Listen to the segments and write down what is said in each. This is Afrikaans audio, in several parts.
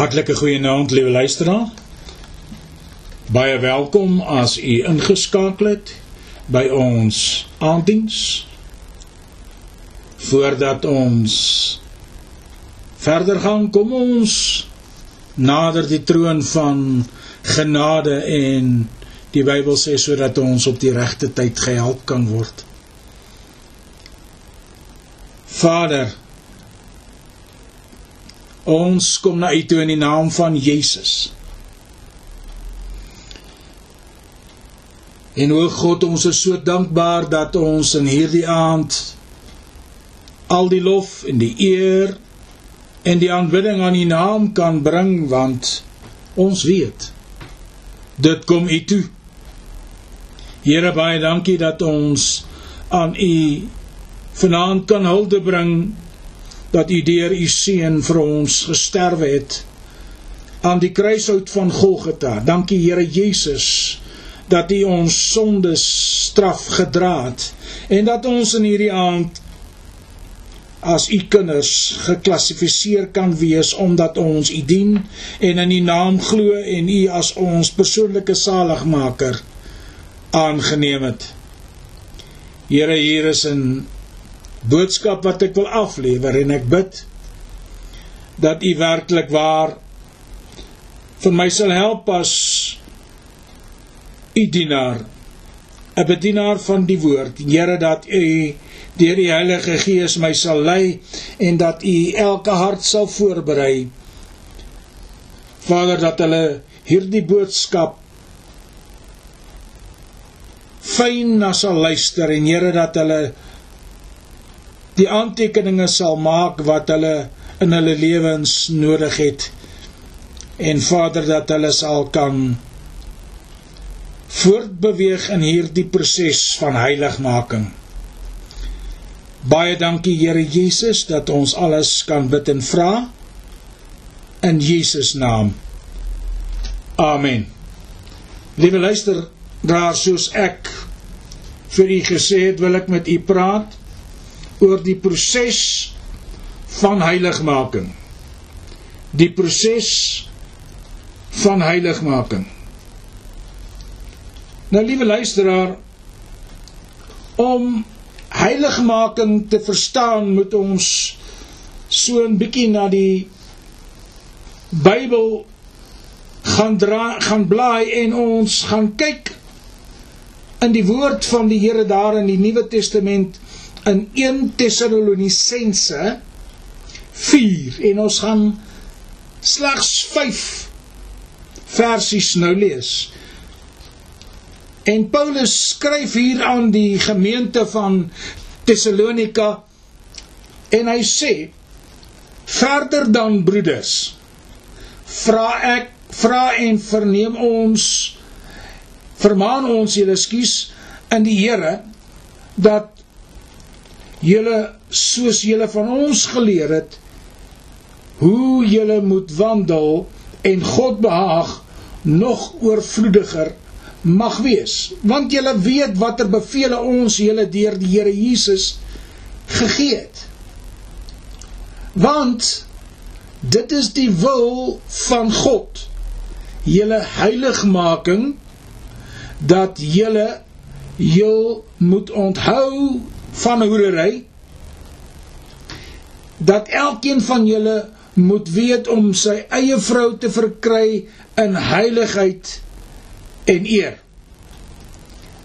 Hartlike goeienaand, liewe luisteraar. Baie welkom as u ingeskakel het by ons aanddiens. Voordat ons verder gaan, kom ons nader die troon van genade en die Bybel sê sodat ons op die regte tyd gehelp kan word. Vader, Ons kom na U toe in die naam van Jesus. En o God, ons is so dankbaar dat ons in hierdie aand al die lof en die eer en die aanbidding aan U naam kan bring want ons weet dit kom U toe. Here baie dankie dat ons aan U vanaand kan hulde bring dat u deur u seun vir ons gesterwe het aan die kruishout van Golgotha. Dankie Here Jesus dat u ons sondes straf gedra het en dat ons in hierdie aand as u kinders geklassifiseer kan wees omdat ons u dien en in u naam glo en u as ons persoonlike saligmaker aangeneem het. Here hier is 'n boodskap wat ek wil aflewer en ek bid dat u werklik waar vir my sal help as u dienaar 'n bedienaar van die woord. Here dat u deur die Heilige Gees my sal lei en dat u elke hart sal voorberei Vader dat hulle hierdie boodskap fyn na sal luister en Here dat hulle die aantekeninge sal maak wat hulle in hulle lewens nodig het en Vader dat hulle sal kan voortbeweeg in hierdie proses van heiligmaking. Baie dankie Here Jesus dat ons alles kan bid en vra in Jesus naam. Amen. Liewe luister, daar soos ek vir u gesê het, wil ek met u praat oor die proses van heiligmaking. Die proses van heiligmaking. Nou liewe luisteraar, om heiligmaking te verstaan, moet ons so 'n bietjie na die Bybel gaan dra gaan blaai en ons gaan kyk in die woord van die Here daar in die Nuwe Testament in 1 Tessalonisense 4 en ons gaan slegs 5 versies nou lees. En Paulus skryf hier aan die gemeente van Tessalonika en hy sê verder dan broeders vra ek vra en verneem ons vermaan ons julle skuis in die Here dat julle soos julle van ons geleer het hoe julle moet wandel en God behaag nog oorvloediger mag wees. Want julle weet watter beveel ons julle deur die Here Jesus gegee het. Want dit is die wil van God julle heiligmaking dat julle heel moet onthou van hoerery dat elkeen van julle moet weet om sy eie vrou te verkry in heiligheid en eer.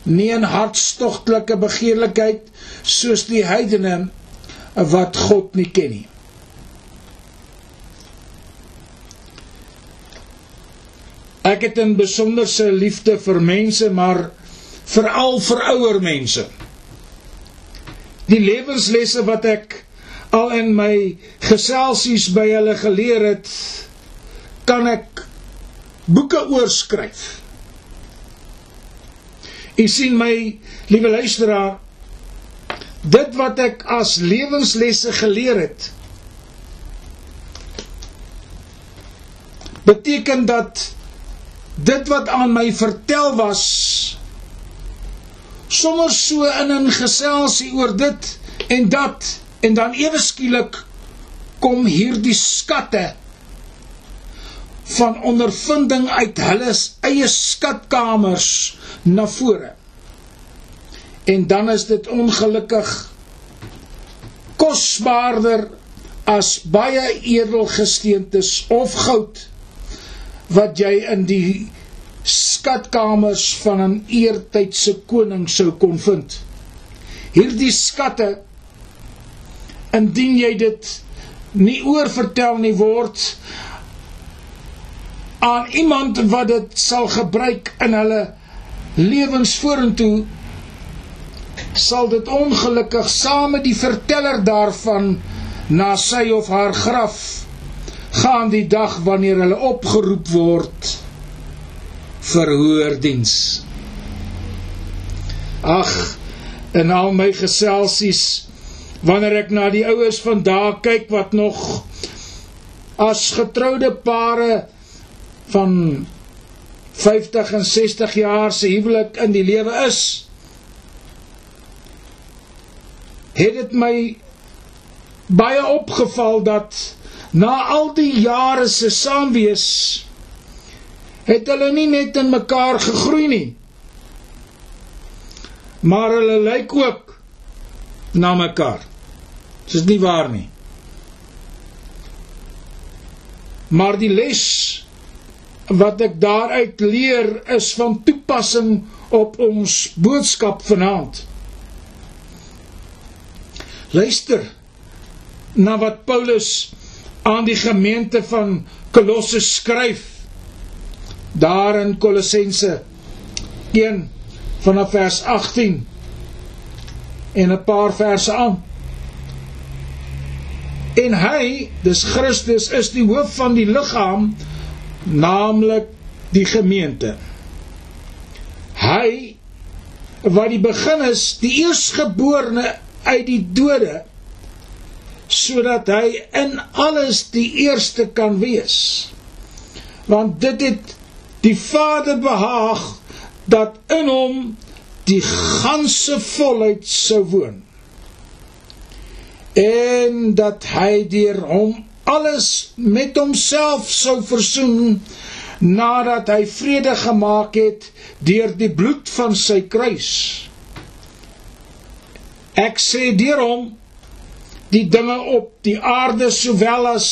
Nie in hartstogtelike begeerlikheid soos die heidene wat God nie ken nie. Ek het 'n besonderse liefde vir mense maar veral vir ouer mense die lewenslesse wat ek al in my geselsies by hulle geleer het kan ek boeke oorskryf. U sien my liewe luisteraar dit wat ek as lewenslesse geleer het beteken dat dit wat aan my vertel was sommer so in 'n geselsie oor dit en dat en dan ewe skielik kom hierdie skatte van ondervinding uit hulle eie skatkamers na vore. En dan is dit ongelukkig kosbaarder as baie edelgesteentes of goud wat jy in die skatkamers van 'n eertydse koning sou kon vind. Hierdie skatte indien jy dit nie oorvertel nie word aan iemand wat dit sal gebruik in hulle lewens vorentoe sal dit ongelukkig saam met die verteller daarvan na sy of haar graf gaan die dag wanneer hulle opgeroep word vir hoordiens ag in al my geselsies wanneer ek na die oues vandag kyk wat nog as getroude pare van 50 en 60 jaar se huwelik in die lewe is het dit my baie opgeval dat na al die jare se saamwees het hulle nie net in mekaar gegroei nie maar hulle lyk ook na mekaar. Dit is nie waar nie. Maar die les wat ek daaruit leer is van toepassing op ons boodskap vanaand. Luister na wat Paulus aan die gemeente van Kolosse skryf daar in Kolossense 1 vanaf vers 18 en 'n paar verse aan. En hy, dis Christus, is die hoof van die liggaam naamlik die gemeente. Hy wat die begin is, die eersgeborene uit die dode, sodat hy in alles die eerste kan wees. Want dit het die Vader behaag dat in hom die ganse volheid sou woon. En dat hy deur hom alles met homself sou versoen nadat hy vrede gemaak het deur die bloed van sy kruis. Ek sê deur hom die dinge op die aarde sowel as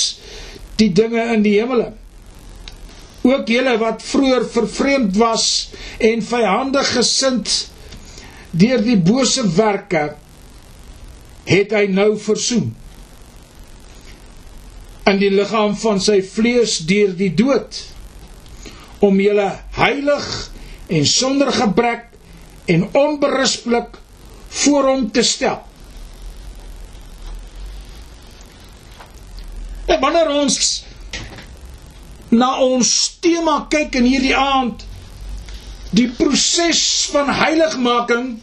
die dinge in die hemele. Ook julle wat vroeër vervreemd was en vyandig gesind deur die bose werke het hy nou versoen in die liggaam van sy vlees deur die dood om julle heilig en sonder gebrek en onberispelik voor hom te stel. En wanneer ons na ons tema kyk in hierdie aand die proses van heiligmaking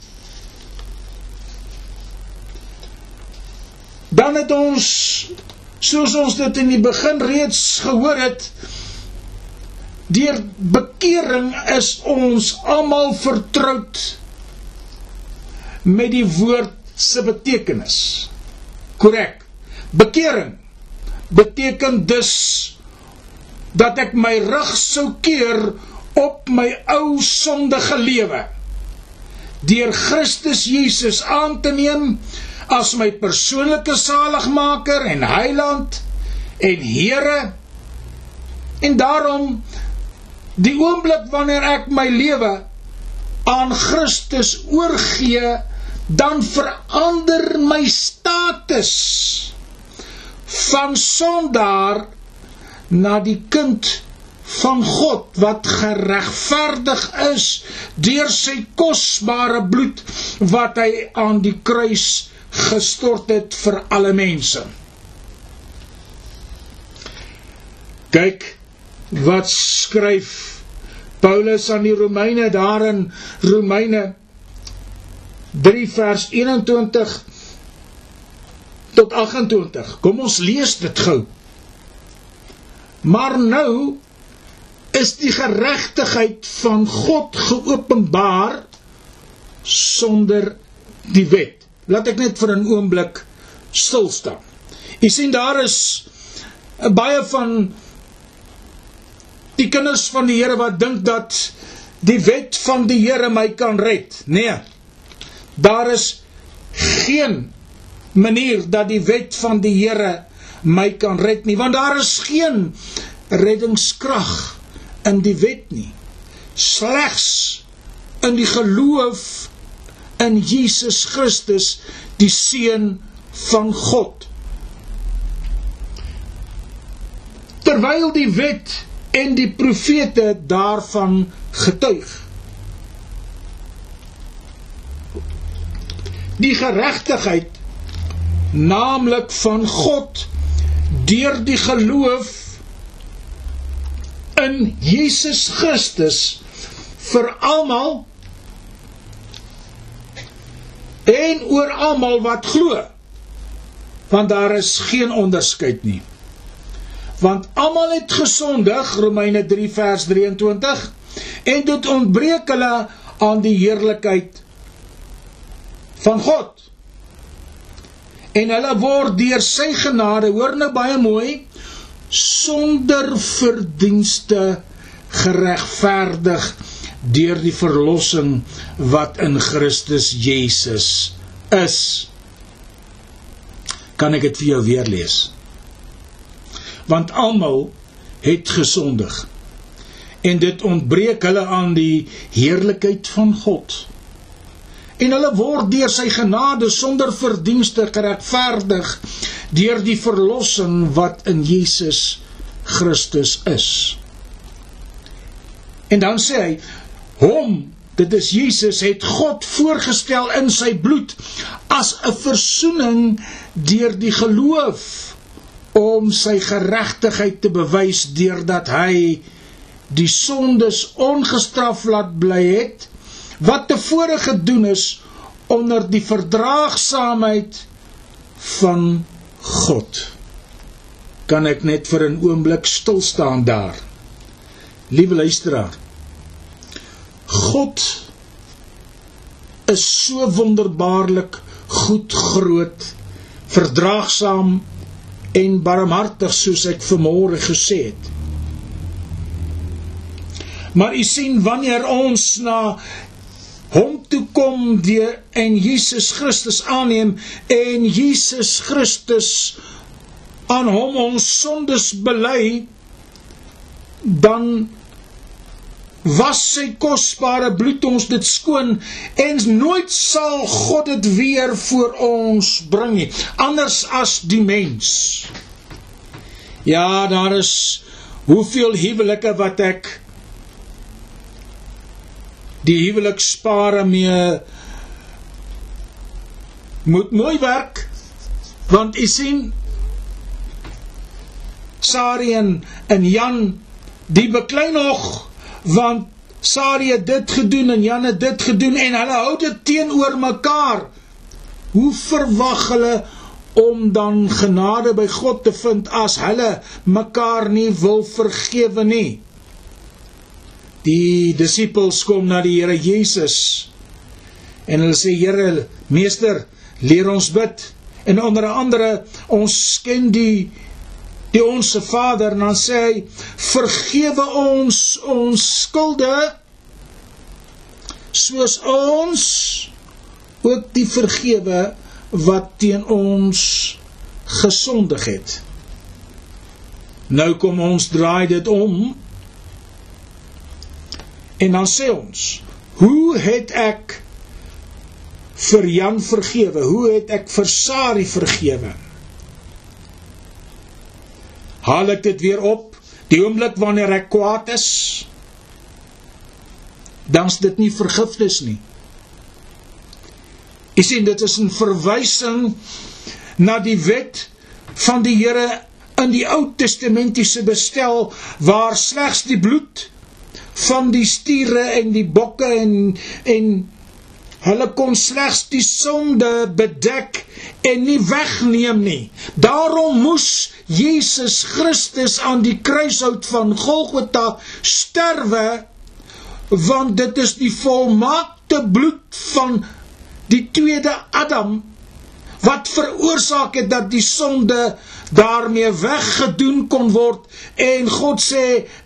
dan het ons soos ons dit in die begin reeds gehoor het deur bekering is ons almal vertroud met die woord se betekenis. Korrek bekering beteken dus dat ek my rug sou keer op my ou sondige lewe. Deur Christus Jesus aan te neem as my persoonlike saligmaker en heiland en Here. En daarom die oomblik wanneer ek my lewe aan Christus oorgee dan verander my status. Van sondaar na die kind van God wat geregverdig is deur sy kosbare bloed wat hy aan die kruis gestort het vir alle mense. Kyk wat skryf Paulus aan die Romeine daar in Romeine 3 vers 21 tot 28. Kom ons lees dit gou. Maar nou is die geregtigheid van God geopenbaar sonder die wet laat ek net vir 'n oomblik stil staan. U sien daar is baie van die kinders van die Here wat dink dat die wet van die Here my kan red. Nee. Daar is geen manier dat die wet van die Here my kan red nie, want daar is geen reddingskrag in die wet nie. Slegs in die geloof in Jesus Christus, die seun van God. Terwyl die wet en die profete daarvan getuig. Die geregtigheid naamlik van God deur die geloof in Jesus Christus vir almal en oor almal wat glo. Want daar is geen onderskeid nie. Want almal het gesondig Romeine 3 vers 23 en dit ontbreek hulle aan die heerlikheid van God en hulle word deur sy genade hoor nou baie mooi sonder verdienste geregverdig deur die verlossing wat in Christus Jesus is. Kan ek dit vir jou weer lees? Want almal het gesondig en dit ontbreek hulle aan die heerlikheid van God en hulle word deur sy genade sonder verdienste geregverdig deur die verlossing wat in Jesus Christus is. En dan sê hy hom dit is Jesus het God voorgestel in sy bloed as 'n verzoening deur die geloof om sy geregtigheid te bewys deurdat hy die sondes ongestraf laat bly het wat tevore gedoen is onder die verdraagsaamheid van God kan ek net vir 'n oomblik stil staan daar liewe luisteraar God is so wonderbaarlik goed groot verdraagsaam en barmhartig soos ek vanmôre gesê het. Maar u sien wanneer ons na hom toe kom weer en Jesus Christus aanneem en Jesus Christus aan hom ons sondes bely dan was sy kosbare bloed ons dit skoon en nooit sal God dit weer voor ons bring nie. Anders as die mens. Ja daar is hoeveel huwelike wat ek die huwelik spare mee moet mooi werk want u sien Sari en, en Jan die beklei nog want Sari het dit gedoen en Jan het dit gedoen en hulle hou dit teenoor mekaar. Hoe verwag hulle om dan genade by God te vind as hulle mekaar nie wil vergewe nie? Die disippels kom na die Here Jesus en hulle sê Here, meester, leer ons bid. En onder andere ons ken die die onsse Vader. En dan sê hy vergewe ons ons skulde soos ons ook die vergewe wat teen ons gesondig het. Nou kom ons draai dit om en dan sê ons hoe het ek vir Jan vergewe? Hoe het ek vir Sari vergewe? Haal ek dit weer op? Die oomblik wanneer ek kwaad is dan's dit nie vergifnis nie. Jy sien dit is 'n verwysing na die wet van die Here in die Ou Testamentiese bestel waar slegs die bloed van die stiere en die bokke en en Hulle kon slegs die sonde bedek en nie wegneem nie. Daarom moes Jesus Christus aan die kruishout van Golgotha sterwe want dit is die volmaakte bloed van die tweede Adam wat veroorsaak het dat die sonde daarmee weggedoen kon word en God sê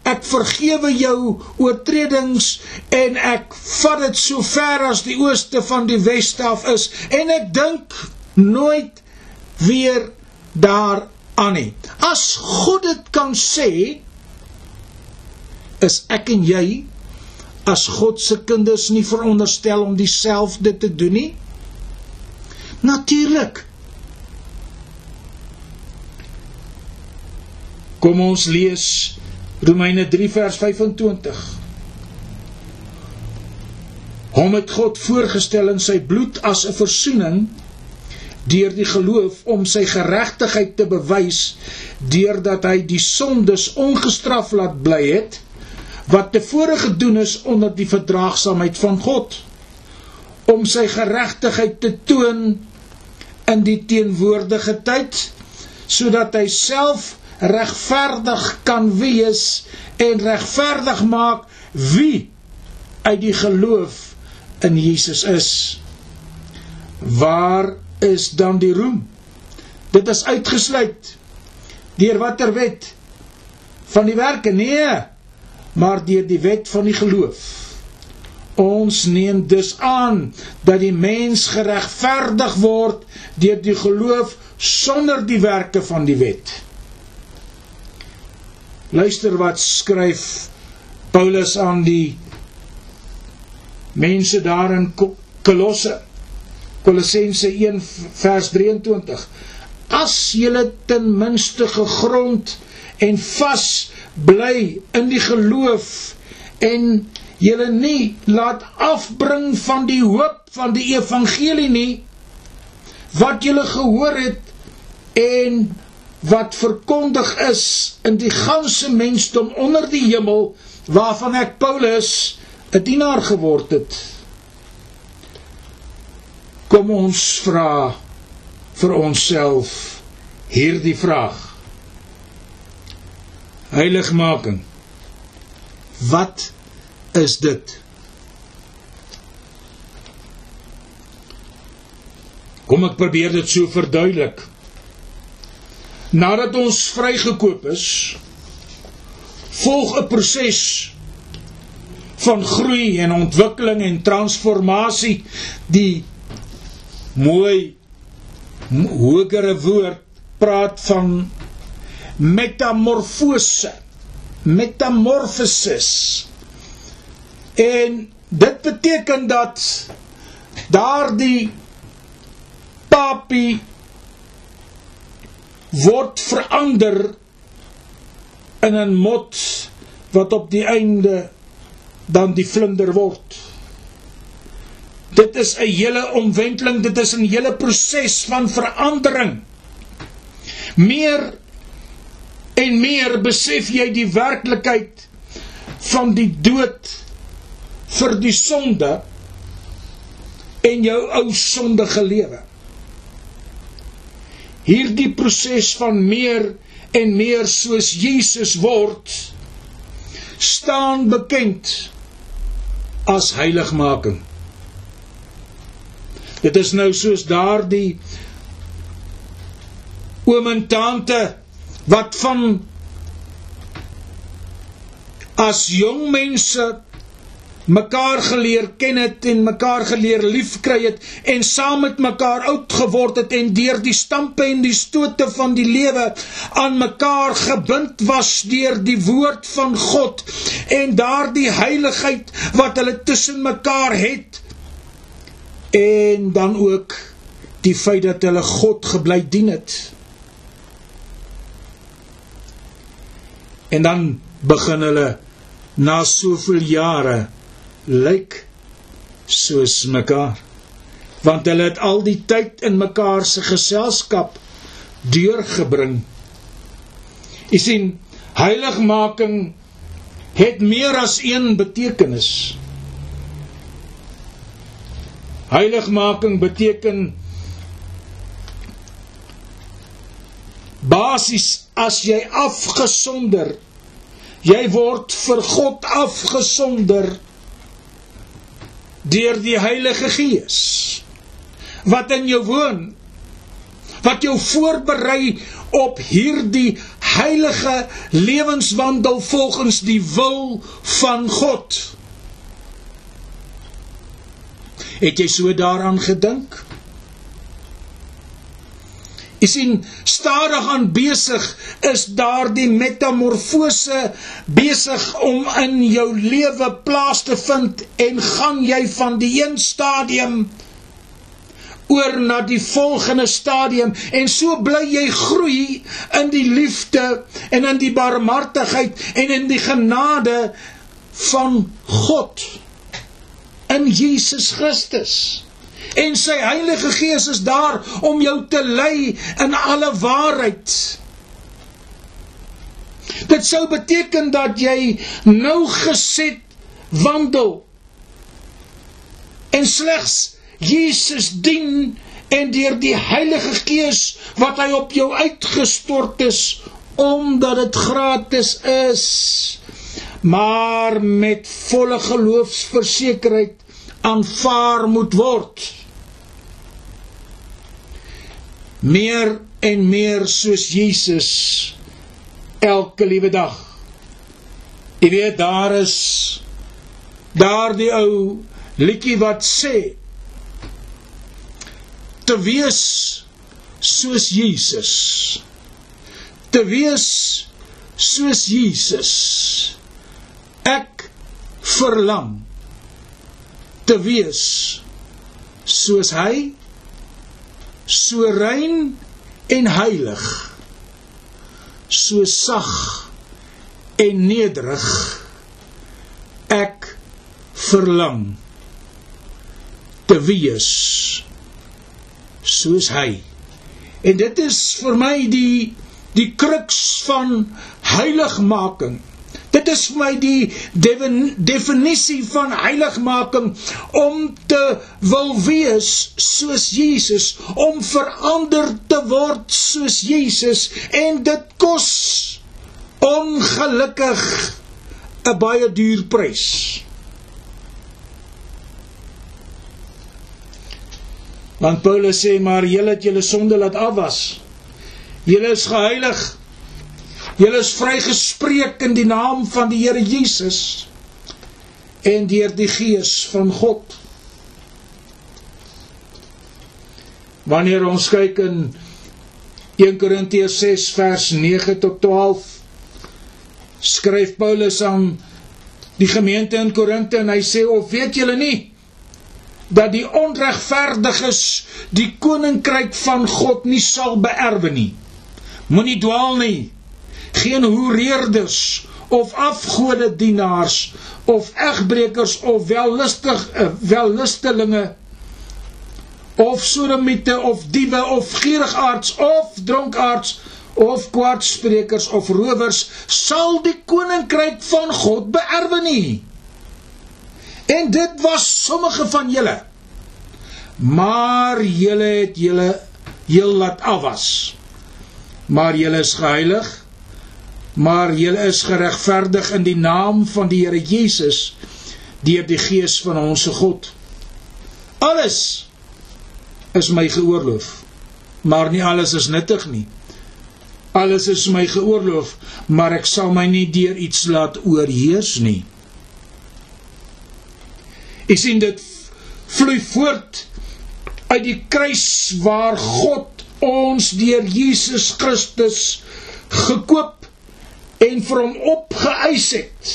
ek vergewe jou oortredings en ek vat dit so ver as die ooste van die weste af is en ek dink nooit weer daaraan nie. As God dit kan sê is ek en jy as God se kinders nie veronderstel om dieselfde te doen nie? Natuurlik Kom ons lees Romeine 3 vers 25. Hom het God voorgestel in sy bloed as 'n verzoening deur die geloof om sy geregtigheid te bewys deurdat hy die sondes ongestraf laat bly het wat tevore gedoen is onder die verdraagsaamheid van God om sy geregtigheid te toon in die teenwoordige tyd sodat hy self regverdig kan wees en regverdig maak wie uit die geloof in Jesus is. Waar is dan die roem? Dit is uitgesluit deur watter wet van die werke? Nee, maar deur die wet van die geloof. Ons neem dus aan dat die mens geregverdig word deur die geloof sonder die werke van die wet. Luister wat skryf Paulus aan die mense daar in Kolosse. Kolossense 1 vers 23. As julle ten minste gegrond en vas bly in die geloof en julle nie laat afbring van die hoop van die evangelie nie wat julle gehoor het en wat verkondig is in die ganse mensdom onder die hemel waarvan ek Paulus 'n dienaar geword het. Kom ons vra vir onsself hierdie vraag. Heiligmaking. Wat is dit? Kom ek probeer dit so verduidelik nadat ons vrygekoop is, volg 'n proses van groei en ontwikkeling en transformasie die mooi hogere woord praat van metamorfose metamorphosis en dit beteken dat daardie papie word verander in 'n mot wat op die einde dan die vlinder word. Dit is 'n hele omwenteling, dit is 'n hele proses van verandering. Meer en meer besef jy die werklikheid van die dood vir die sonde en jou ou sondige lewe hierdie proses van meer en meer soos Jesus word staan bekend as heiligmaking. Dit is nou soos daardie oom en tante wat van as jong mense mekaar geleer ken het en mekaar geleer liefkry het en saam met mekaar oud geword het en deur die stampe en die stote van die lewe aan mekaar gebind was deur die woord van God en daardie heiligheid wat hulle tussen mekaar het en dan ook die feit dat hulle God gebly dien het. En dan begin hulle na soveel jare lyk soos mekaar want hulle het al die tyd in mekaar se geselskap deurgebring. U sien, heiligmaking het meer as een betekenis. Heiligmaking beteken basies as jy afgesonder jy word vir God afgesonder deur die Heilige Gees wat in jou woon wat jou voorberei op hierdie heilige lewenswandel volgens die wil van God. Het jy so daaraan gedink? Jy sien, stadig aan besig is daardie metamorfose besig om in jou lewe plaas te vind en gaan jy van die een stadium oor na die volgende stadium. En so bly jy groei in die liefde en in die barmhartigheid en in die genade van God in Jesus Christus en sy Heilige Gees is daar om jou te lei in alle waarheid. Dit sou beteken dat jy nou geset wandel. En slegs Jesus dien en deur die Heilige Gees wat hy op jou uitgestort is omdat dit gratis is. Maar met volle geloofsversekerheid aanvaar moet word meer en meer soos Jesus elke liewe dag. Jy weet daar is daardie ou liedjie wat sê te wees soos Jesus. Te wees soos Jesus. Ek verlang te wees soos hy so rein en heilig so sag en nederig ek verlang te wees soos hy. En dit is vir my die die kruks van heiligmaking Dit is vir my die definisie van heiligmaking om te wil wees soos Jesus, om verander te word soos Jesus en dit kos ongelukkig 'n baie duur prys. Want Paulus sê maar julle het julle sonde laat afwas. Julle is geheilig Julle is vrygespreek in die naam van die Here Jesus en deur die Gees van God. Wanneer ons kyk in 1 Korintiërs 6 vers 9 tot 12 skryf Paulus aan die gemeente in Korinte en hy sê of weet julle nie dat die onregverdiges die koninkryk van God nie sal beerwe nie. Moenie dwaal nie geen hoereerders of afgode dienaars of egbrekers of wellustig eh, wellustelinge of sodomiete of diewe of gierigaards of dronkaards of kwaadsprekers of rowers sal die koninkryk van God beerwe nie. En dit was sommige van julle. Maar julle het julle heel laat afwas. Maar julle is geheilig maar julle is geregverdig in die naam van die Here Jesus deur die gees van ons God. Alles is my geoorloof, maar nie alles is nuttig nie. Alles is my geoorloof, maar ek sal my nie deur iets laat oorheers nie. Ek sien dit vloei voort uit die kruis waar God ons deur Jesus Christus gekoop en vir hom opgeëis het.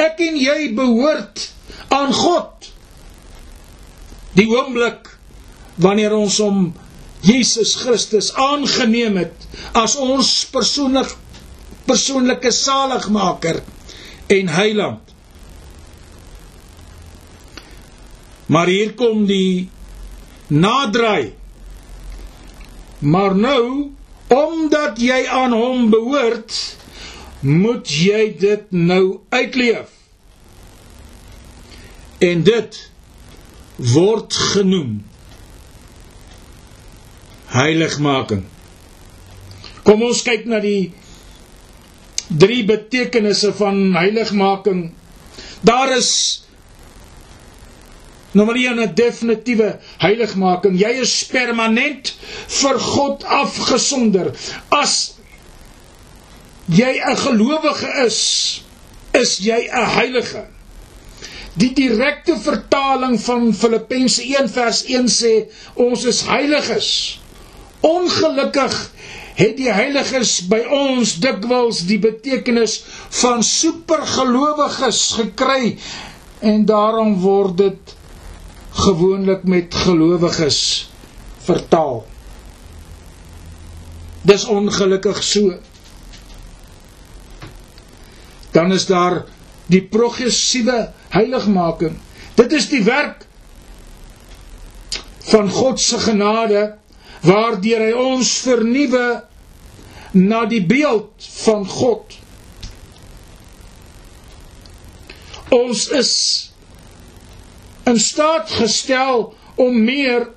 Ek en jy behoort aan God. Die oomblik wanneer ons hom Jesus Christus aangeneem het as ons persoonlik persoonlike saligmaker en heiland. Maar hier kom die nadraai. Maar nou Omdat jy aan hom behoort, moet jy dit nou uitleef. En dit word genoem heiligmaking. Kom ons kyk na die drie betekenisse van heiligmaking. Daar is Nommer 1 'n definitiewe heiligmaking. Jy is permanent vir God afgesonder. As jy 'n gelowige is, is jy 'n heilige. Die direkte vertaling van Filippense 1 vers 1 sê ons is heiliges. Ongelukkig het die heiliges by ons dikwels die betekenis van supergelowiges gekry en daarom word dit gewoonlik met gelowiges vertaal. Dis ongelukkig so. Dan is daar die progressiewe heiligmaking. Dit is die werk van God se genade waardeur hy ons vernuwe na die beeld van God. Ons is in staat gestel om meer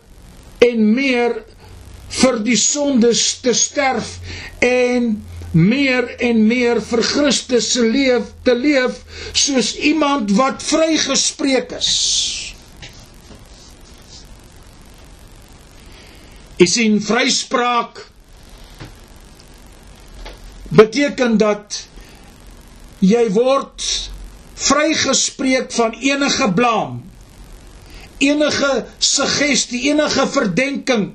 en meer vir die sondes te sterf en meer en meer vir Christus se leef te leef soos iemand wat vrygespreek is. Is in vryspraak beteken dat jy word vrygespreek van enige blaam enige suggestie, enige verdenking.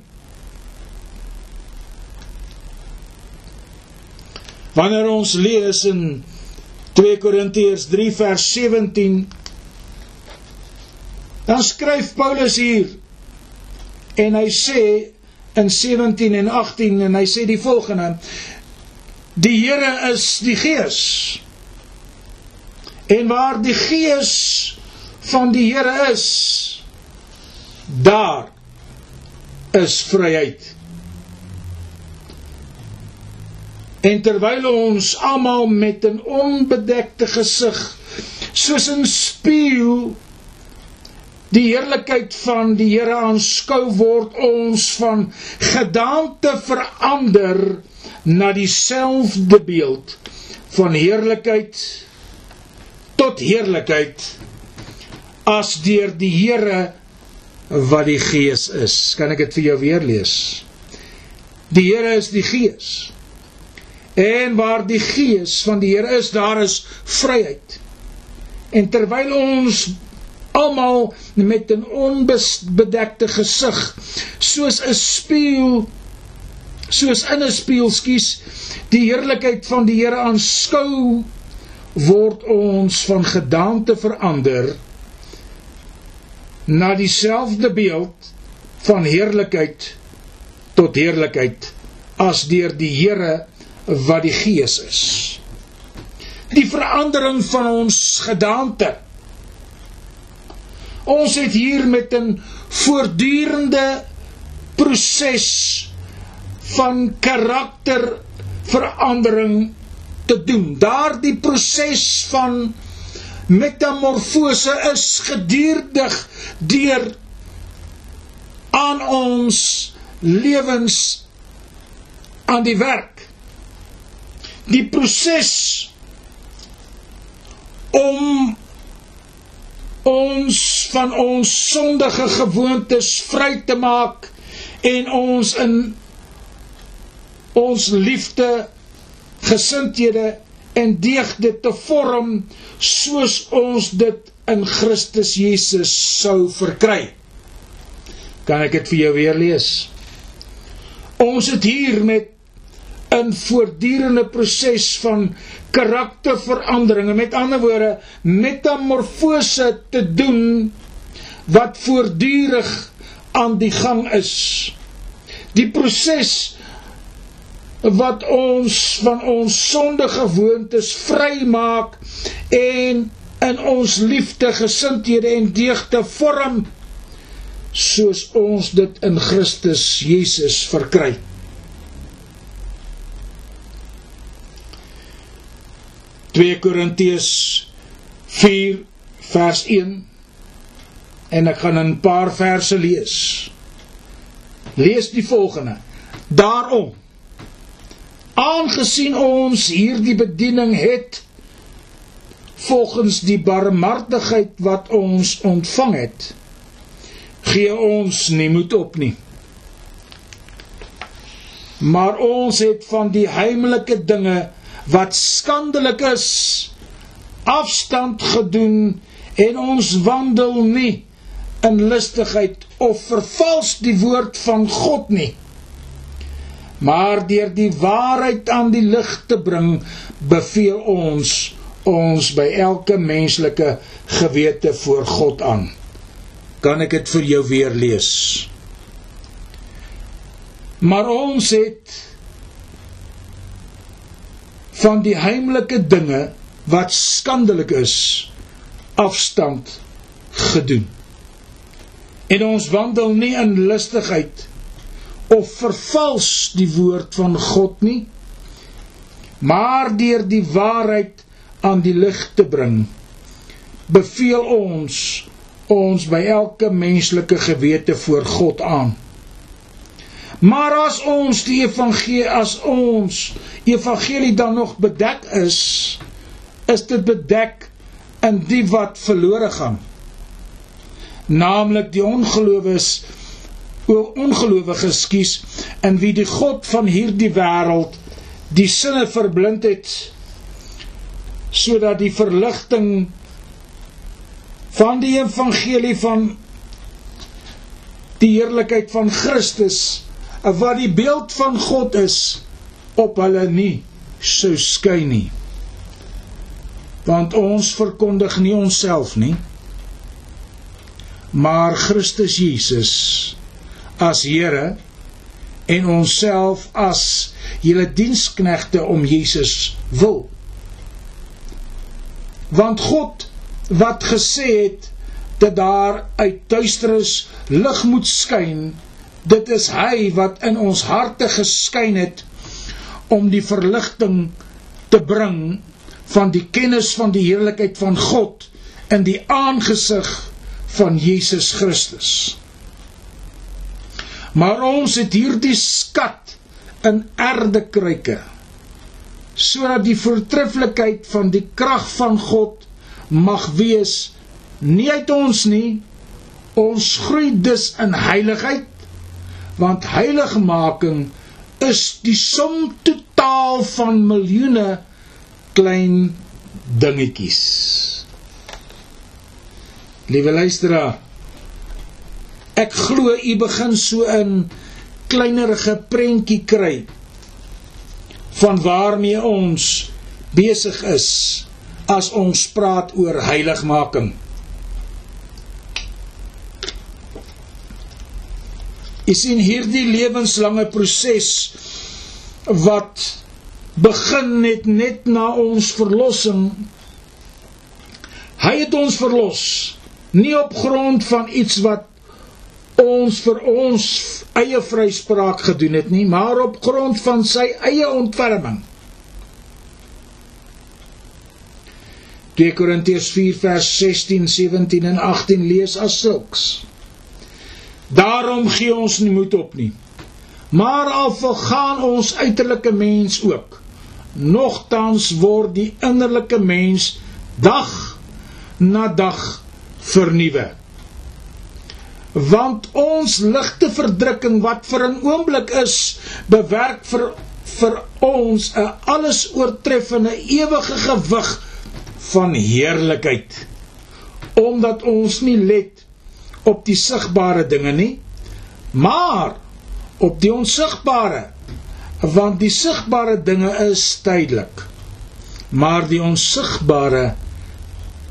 Wanneer ons lees in 2 Korintiërs 3 vers 17 dan skryf Paulus hier en hy sê in 17 en 18 en hy sê die volgende Die Here is die Gees. En waar die Gees van die Here is, daar is vryheid. En terwyl ons almal met 'n onbedekte gesig soos 'n spieël die heerlikheid van die Here aanskou word ons van gedaante verander na dieselfde beeld van heerlikheid tot heerlikheid as deur die Here wat die Gees is. Kan ek dit vir jou weer lees? Die Here is die Gees. En waar die Gees van die Here is, daar is vryheid. En terwyl ons almal met 'n onbedekte gesig soos 'n spieël soos in 'n spieël skies die heerlikheid van die Here aanskou word ons van gedaante verander na dieselfde beeld van heerlikheid tot heerlikheid as deur die Here wat die Gees is. Die verandering van ons gedaante. Ons het hier met 'n voortdurende proses van karakterverandering te doen. Daardie proses van metamorfose is gedurig deur aan ons lewens aan die werk. Die proses om ons van ons sondige gewoontes vry te maak en ons in ons liefde gesindhede en deegde te vorm soos ons dit in Christus Jesus sou verkry. Kan ek dit vir jou weer lees? Ons het hier met 'n voortdurende proses van karakterveranderinge, met ander woorde, metamorfose te doen wat voortdurig aan die gang is. Die proses wat ons van ons sondige gewoontes vrymaak en in ons liefde, gesindhede en deugde vorm soos ons dit in Christus Jesus verkry. Twee Korintiërs 4 vers 1 en ek gaan 'n paar verse lees. Lees die volgende. Daarom aangesien ons hierdie bediening het volgens die barmhartigheid wat ons ontvang het gee ons nie moed op nie. Maar ons het van die heimelike dinge wat skandelik is afstand gedoen en ons wandel nie in lustigheid of vervals die woord van God nie maar deur die waarheid aan die lig te bring beveel ons ons by elke menslike gewete voor God aan. Kan ek dit vir jou weer lees? Maar ons het van die heimelike dinge wat skandelik is afstand gedoen. En ons wandel nie in lustigheid of vervals die woord van God nie maar deur die waarheid aan die lig te bring beveel ons ons by elke menslike gewete voor God aan. Maar as ons die evangelie as ons evangelie dan nog bedek is is dit bedek in die wat verlore gaan naamlik die ongelowiges ongelowiges skies in wie die god van hierdie wêreld die sinne verblind het sodat die verligting van die evangelie van die heerlikheid van Christus wat die beeld van God is op hulle nie sou skyn nie. Want ons verkondig nie onsself nie maar Christus Jesus as Here en onsself as julle diensknegte om Jesus wil want God wat gesê het dat daar uit duisternis lig moet skyn dit is hy wat in ons harte geskyn het om die verligting te bring van die kennis van die heerlikheid van God in die aangesig van Jesus Christus. Maar ons het hierdie skat in erdekruike sodat die voortreffelikheid van die krag van God mag wees nie uit ons nie ons groei dus in heiligheid want heiligmaking is die som totaal van miljoene klein dingetjies. Liewe luisteraar, ek glo u begin so 'n kleinerige prentjie kry van waarmee ons besig is as ons praat oor heiligmaking. Is in hierdie lewenslange proses wat begin het net na ons verlossing. Hy het ons verlos nie op grond van iets wat ons vir ons eie vryspraak gedoen het nie, maar op grond van sy eie ontferming. 2 Korintiërs 4 vers 16, 17 en 18 lees as sulks. Daarom gee ons nie moed op nie. Maar al vergaan ons uiterlike mens ook, nogtans word die innerlike mens dag na dag vernuwe. Want ons ligte verdrukking wat vir 'n oomblik is, bewerk vir vir ons 'n alles oortreffende ewige gewig van heerlikheid. Omdat ons nie let op die sigbare dinge nie, maar op die onsigbare want die sigbare dinge is tydelik maar die onsigbare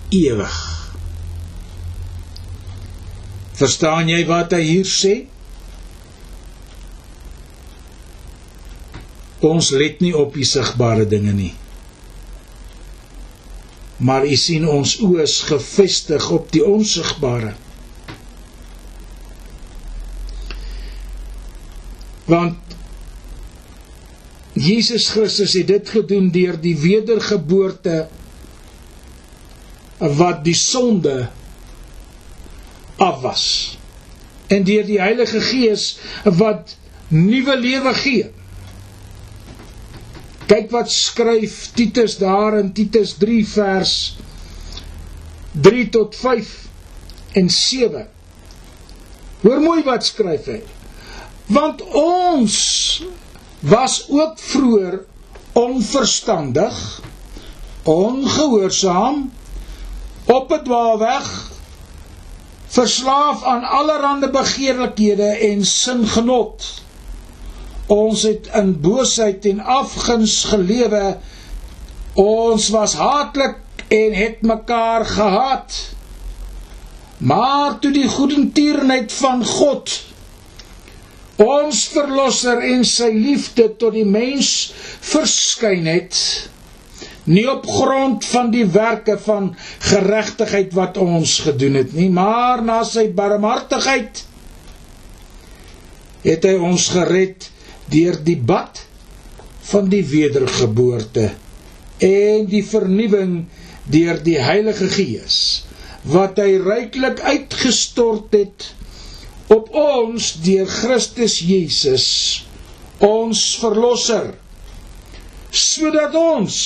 ewig verstaan jy wat hy hier sê? Ons let nie op die sigbare dinge nie. Maar u sien ons oë is gefestig op die onsigbare. Want Jesus Christus het dit gedoen deur die wedergeboorte wat die sonde afwas en deur die Heilige Gees wat nuwe lewe gee. Kyk wat skryf Titus daar in Titus 3 vers 3 tot 5 en 7. Hoor mooi wat skryf hy. Want ons was ook vroeër onverstandig, ongehoorsaam, op 'n dwaalweg, verslaaf aan allerlei begeerlikhede en singenot. Ons het in boosheid en afguns gelewe. Ons was haatlik en het mekaar gehaat. Maar toe die goedertierenheid van God ons verlosser en sy liefde tot die mens verskyn het nie op grond van die werke van geregtigheid wat ons gedoen het nie maar na sy barmhartigheid het hy ons gered deur die bad van die wedergeboorte en die vernuwing deur die Heilige Gees wat hy ryklik uitgestort het op ons deur Christus Jesus ons verlosser sodat ons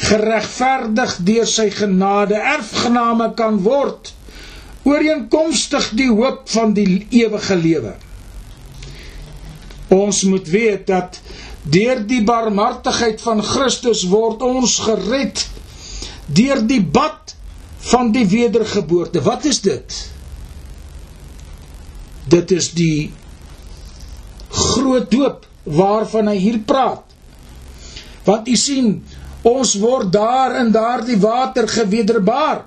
geregverdig deur sy genade erfgename kan word ooreenkomstig die hoop van die ewige lewe ons moet weet dat deur die barmhartigheid van Christus word ons gered deur die bad van die wedergeboorte. Wat is dit? Dit is die groot doop waarvan hy hier praat. Want u sien, ons word daar in daardie water gewederbaar.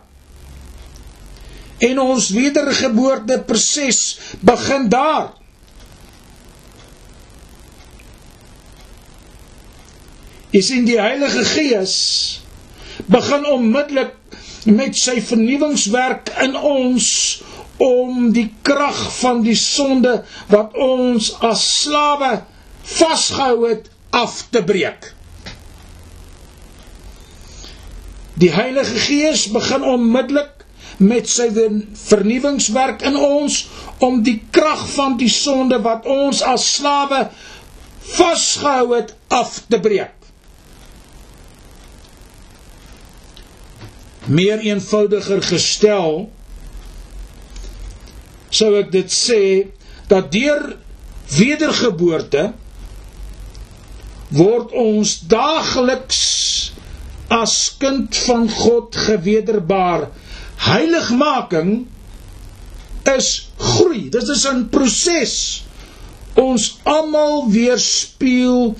En ons wedergeboorte proses begin daar. Jy sien die Heilige Gees begin onmiddellik met sy vernuwingswerk in ons om die krag van die sonde wat ons as slawe vasgehou het af te breek. Die Heilige Gees begin onmiddellik met sy vernuwingswerk in ons om die krag van die sonde wat ons as slawe vasgehou het af te breek. meer eenvoudiger gestel sou ek dit sê dat deur wedergeboorte word ons daagliks as kind van God gewederbaar heiligmaking is groei dit is 'n proses ons almal weerspieël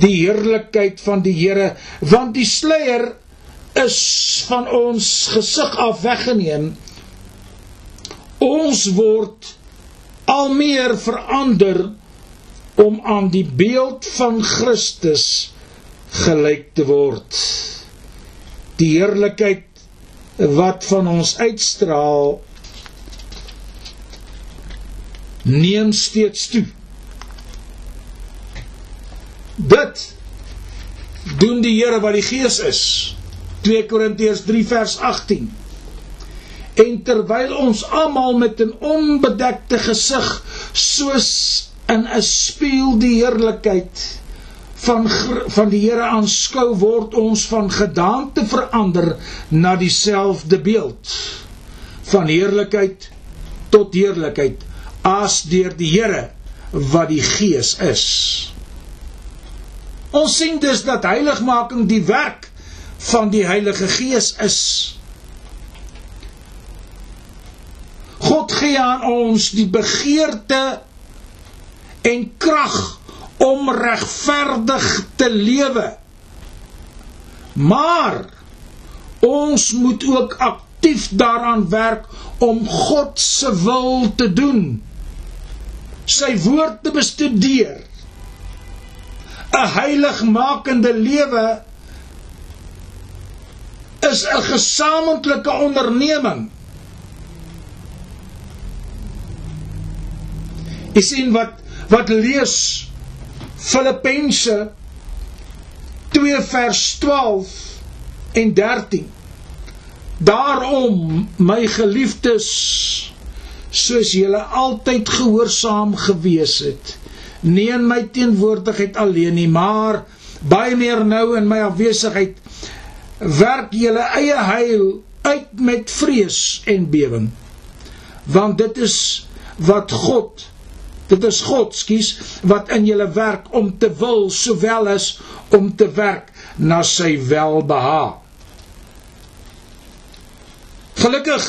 die heerlikheid van die Here want die sluier is van ons gesig af weggeneem. Ons word al meer verander om aan die beeld van Christus gelyk te word. Die heerlikheid wat van ons uitstraal neem steeds toe. Dit doen die Here wat die Gees is. 2 Korintiërs 3 vers 18. En terwyl ons almal met 'n onbedekte gesig soos in 'n spieël die heerlikheid van van die Here aanskou word ons van gedaante verander na dieselfde beeld van heerlikheid tot heerlikheid as deur die Here wat die Gees is. Ons sien dus dat heiligmaking die werk van die Heilige Gees is. God gee aan ons die begeerte en krag om regverdig te lewe. Maar ons moet ook aktief daaraan werk om God se wil te doen. Sy woord te bestudeer. 'n heiligmakende lewe is 'n gesamentlike onderneming. Jy sien wat wat lees Filippense 2 vers 12 en 13. Daarom my geliefdes soos julle altyd gehoorsaam gewees het nie in my teenwoordigheid alleen nie maar baie meer nou in my afwesigheid werk julle eie heil uit met vrees en bewering want dit is wat God dit is God skus wat in julle werk om te wil sowel as om te werk na sy welbehaag. Gelukkig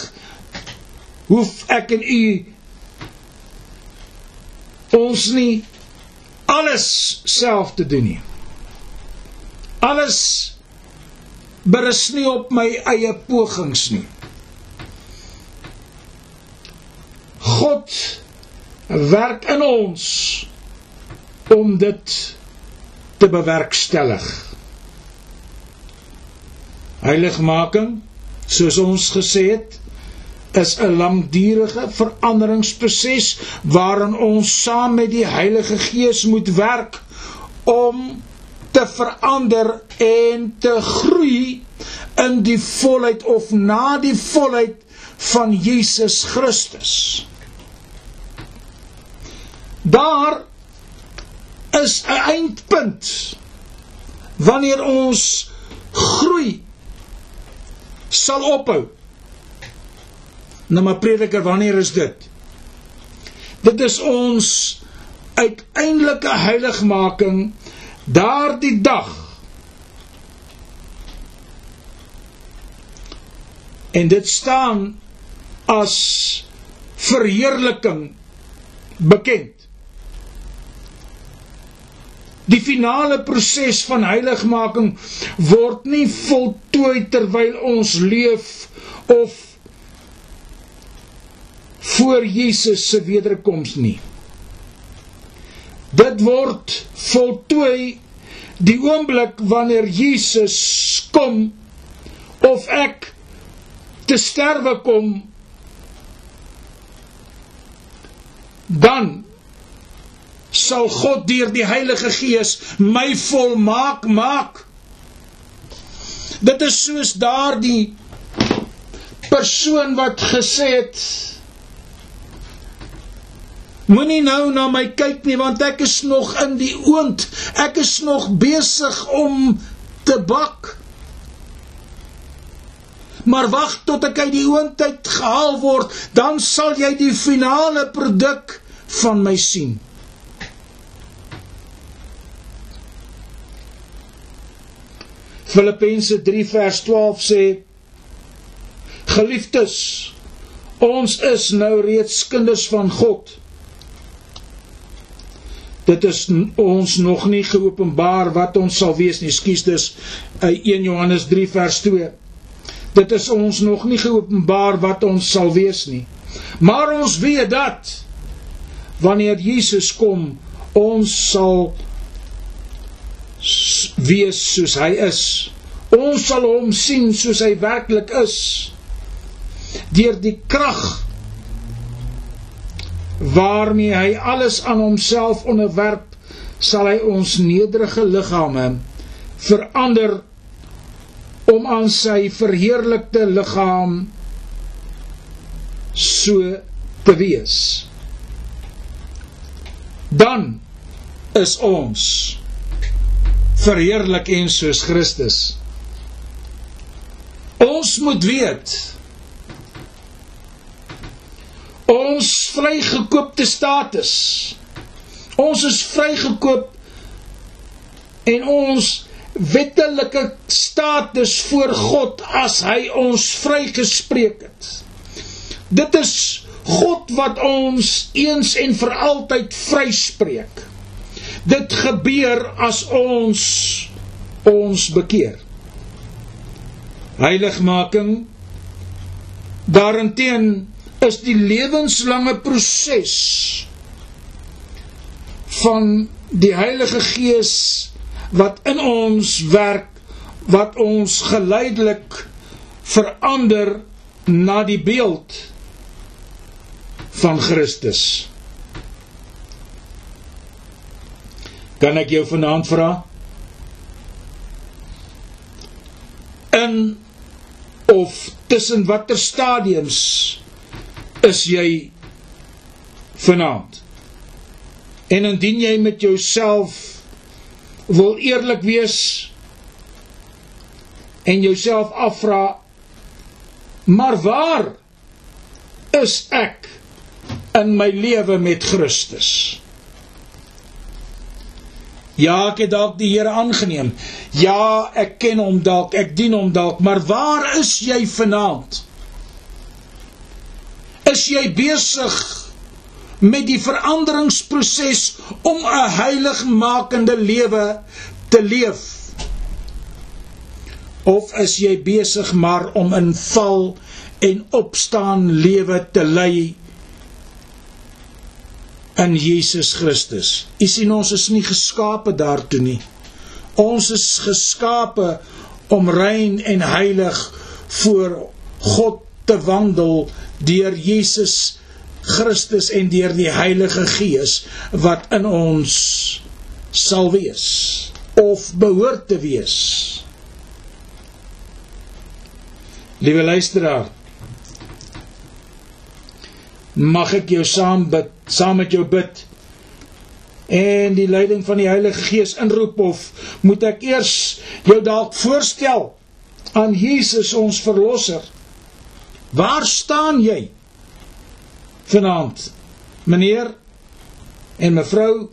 hoef ek en u ons nie alles self te doen nie. Alles berus nie op my eie pogings nie. God werk in ons om dit te bewerkstellig. Heiligmaking, soos ons gesê het, is 'n langdurige veranderingsproses waarin ons saam met die Heilige Gees moet werk om te verander en te groei in die volheid of na die volheid van Jesus Christus. Daar is 'n eindpunt wanneer ons groei sal ophou. Nou maar prediker, wanneer is dit? Dit is ons uiteindelike heiligmaking daardie dag. En dit staan as verheerliking bekend. Die finale proses van heiligmaking word nie voltooi terwyl ons leef of voor Jesus se wederkoms nie. Dit word voltooi die oomblik wanneer Jesus kom of ek te sterwe kom dan sal God deur die Heilige Gees my volmaak maak. Dit is soos daardie persoon wat gesê het Moenie nou na my kyk nie want ek is nog in die oond. Ek is nog besig om te bak. Maar wag tot ek uit die oond uit gehaal word, dan sal jy die finale produk van my sien. Filippense 3 vers 12 sê Geliefdes, ons is nou reeds kinders van God dit is ons nog nie geopenbaar wat ons sal wees nie. Skus dis 1 Johannes 3 vers 2. Dit is ons nog nie geopenbaar wat ons sal wees nie. Maar ons weet dat wanneer Jesus kom, ons sal wees soos hy is. Ons sal hom sien soos hy werklik is. Deur die krag waarmee hy alles aan homself onderwerp, sal hy ons nederige liggame verander om aan sy verheerlikte liggaam so te wees. Dan is ons verheerlik en soos Christus. Ons moet weet ons vrygekoopte status. Ons is vrygekoop en ons wettelike status voor God as hy ons vrygespreek het. Dit is God wat ons eens en vir altyd vryspreek. Dit gebeur as ons ons bekeer. Heiligmaking daarenteen is die lewenslange proses van die Heilige Gees wat in ons werk wat ons geleidelik verander na die beeld van Christus. Kan ek jou vanaand vra? In of tussen watter stadiums is jy vanaand. En indien jy met jouself wil eerlik wees en jouself afvra maar waar is ek in my lewe met Christus. Ja, ek het dalk die Here aangeneem. Ja, ek ken hom dalk, ek dien hom dalk, maar waar is jy vanaand? Is jy besig met die veranderingsproses om 'n heiligmakende lewe te leef? Of is jy besig maar om in val en opstaan lewe te lei in Jesus Christus. U sien ons is nie geskape daartoe nie. Ons is geskape om rein en heilig voor God te wandel deur Jesus Christus en deur die Heilige Gees wat in ons sal wees of behoort te wees. Liewe luisteraar, mag ek jou saam bid, saam met jou bid en die leiding van die Heilige Gees inroep of moet ek eers jou dalk voorstel aan Jesus ons verlosser? Waar staan jy vanaand? Meneer en mevrou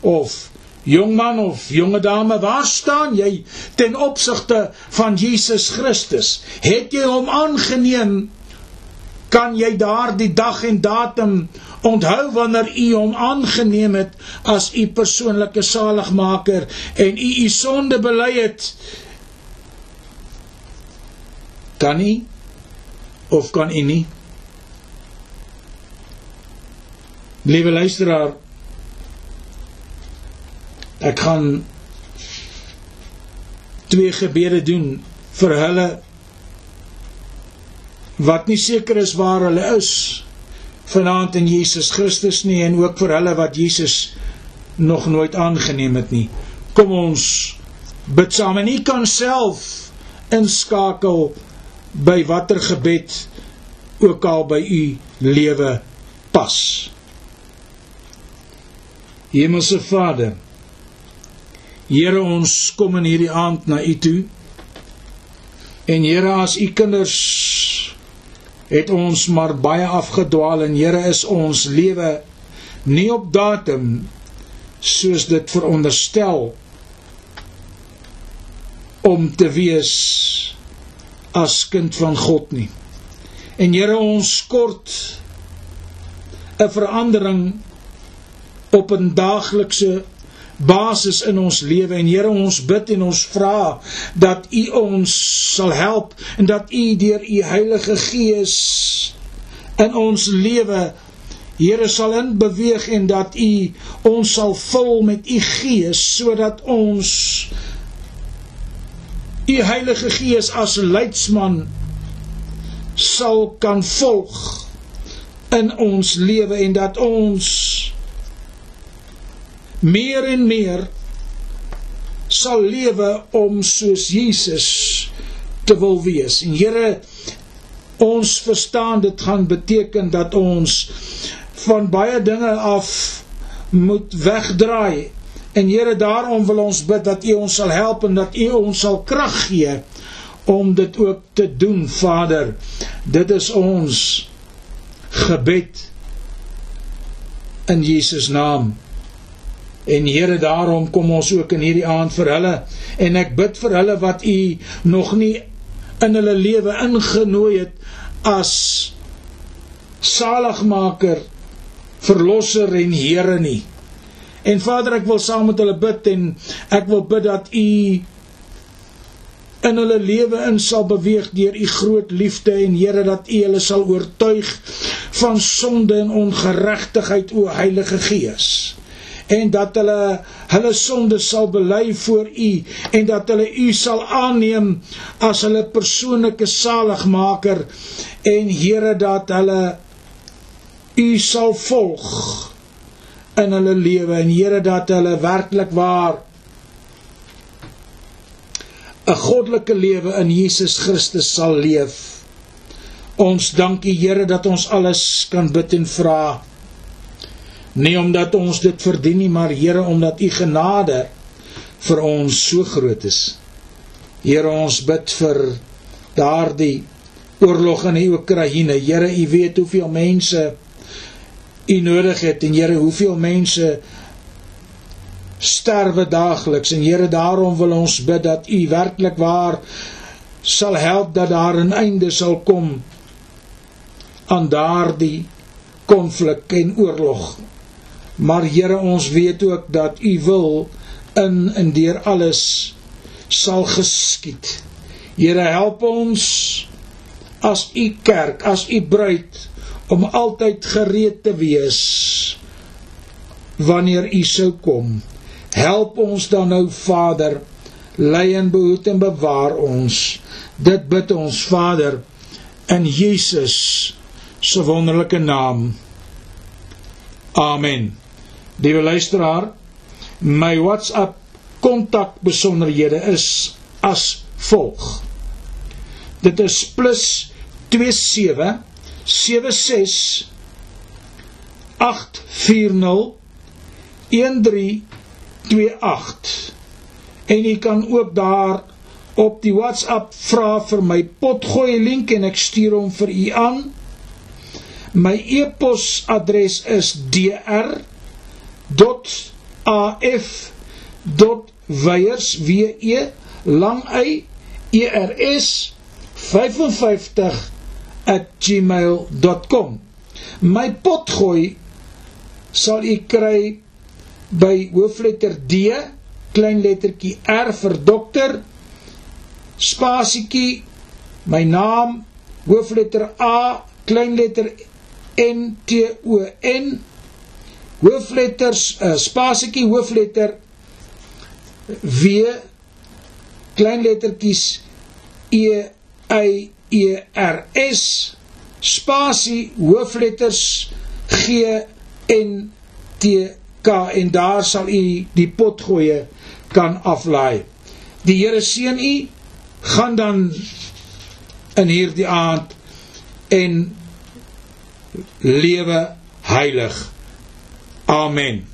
of jongman of jonge dame, waar staan jy ten opsigte van Jesus Christus? Het jy hom aangeneem kan jy daardie dag en datum onthou wanneer u hom aangeneem het as u persoonlike saligmaker en u u sonde bely het? Kan u of kan u nie? Liewe luisteraar ek gaan twee gebede doen vir hulle wat nie seker is waar hulle is vanaand in Jesus Christus nie en ook vir hulle wat Jesus nog nooit aangeneem het nie. Kom ons bid saam en u kan self inskakel by watter gebed ook al by u lewe pas. Hemelse Vader, Here ons kom in hierdie aand na u toe. En Here as u kinders het ons maar baie afgedwaal en Here is ons lewe nie op datum soos dit veronderstel om te wees as kind van God nie. En Here ons kort 'n verandering op 'n daaglikse basis in ons lewe en Here ons bid en ons vra dat U ons sal help en dat U deur U Heilige Gees in ons lewe Here sal in beweeg en dat U ons sal vul met U Gees sodat ons U Heilige Gees as leidsman sal kan volg in ons lewe en dat ons meer en meer sal lewe om soos Jesus te wil wees. En Here, ons verstaan dit gaan beteken dat ons van baie dinge af moet wegdraai. En Here, daarom wil ons bid dat U ons sal help en dat U ons sal krag gee om dit ook te doen, Vader. Dit is ons gebed in Jesus naam. En Here, daarom kom ons ook in hierdie aand vir hulle en ek bid vir hulle wat U nog nie in hulle lewe ingenooi het as saligmaker, verlosser en Here nie. En Vader, ek wil saam met hulle bid en ek wil bid dat U in hulle lewe in sal beweeg deur u groot liefde en Here dat u hulle sal oortuig van sonde en ongeregtigheid o Heilige Gees en dat hulle hulle sonde sal bely voor U en dat hulle U sal aanneem as hulle persoonlike saligmaker en Here dat hulle U sal volg in hulle lewe en Here dat hulle werklik waar 'n goddelike lewe in Jesus Christus sal leef. Ons dankie Here dat ons alles kan bid en vra nie omdat ons dit verdien nie, maar Here omdat u genade vir ons so groot is. Here ons bid vir daardie oorlog in die Oekraïne. Here, u weet hoeveel mense u nodig het en Here hoeveel mense sterwe daagliks en Here daarom wil ons bid dat u werklik waar sal help dat daar 'n einde sal kom aan daardie konflik en oorlog. Maar Here ons weet ook dat u wil in en deur alles sal geskied. Here help ons as u kerk, as u bruid om altyd gereed te wees wanneer u sou kom. Help ons dan nou Vader, lei en behoed en bewaar ons. Dit bid ons Vader in Jesus se wonderlike naam. Amen. Liewe luisteraar, my WhatsApp kontakbesonderhede is as volg. Dit is plus 27 76 840 1328 en jy kan ook daar op die WhatsApp vra vir my potgooi link en ek stuur hom vir u aan. My e-posadres is dr.af.weyers w e lang y e r s 55@gmail.com. My potgooi sal u kry by hoofletter D, klein lettertjie R vir dokter, spasietjie, my naam, hoofletter A, klein letter N T O N, hoofletters uh, spasietjie, hoofletter W, klein lettertjies E Y E R S, spasie, hoofletters G N T K en daar sal u die potgoeie kan aflaai. Die Here seën u. Gaan dan in hierdie aand en lewe heilig. Amen.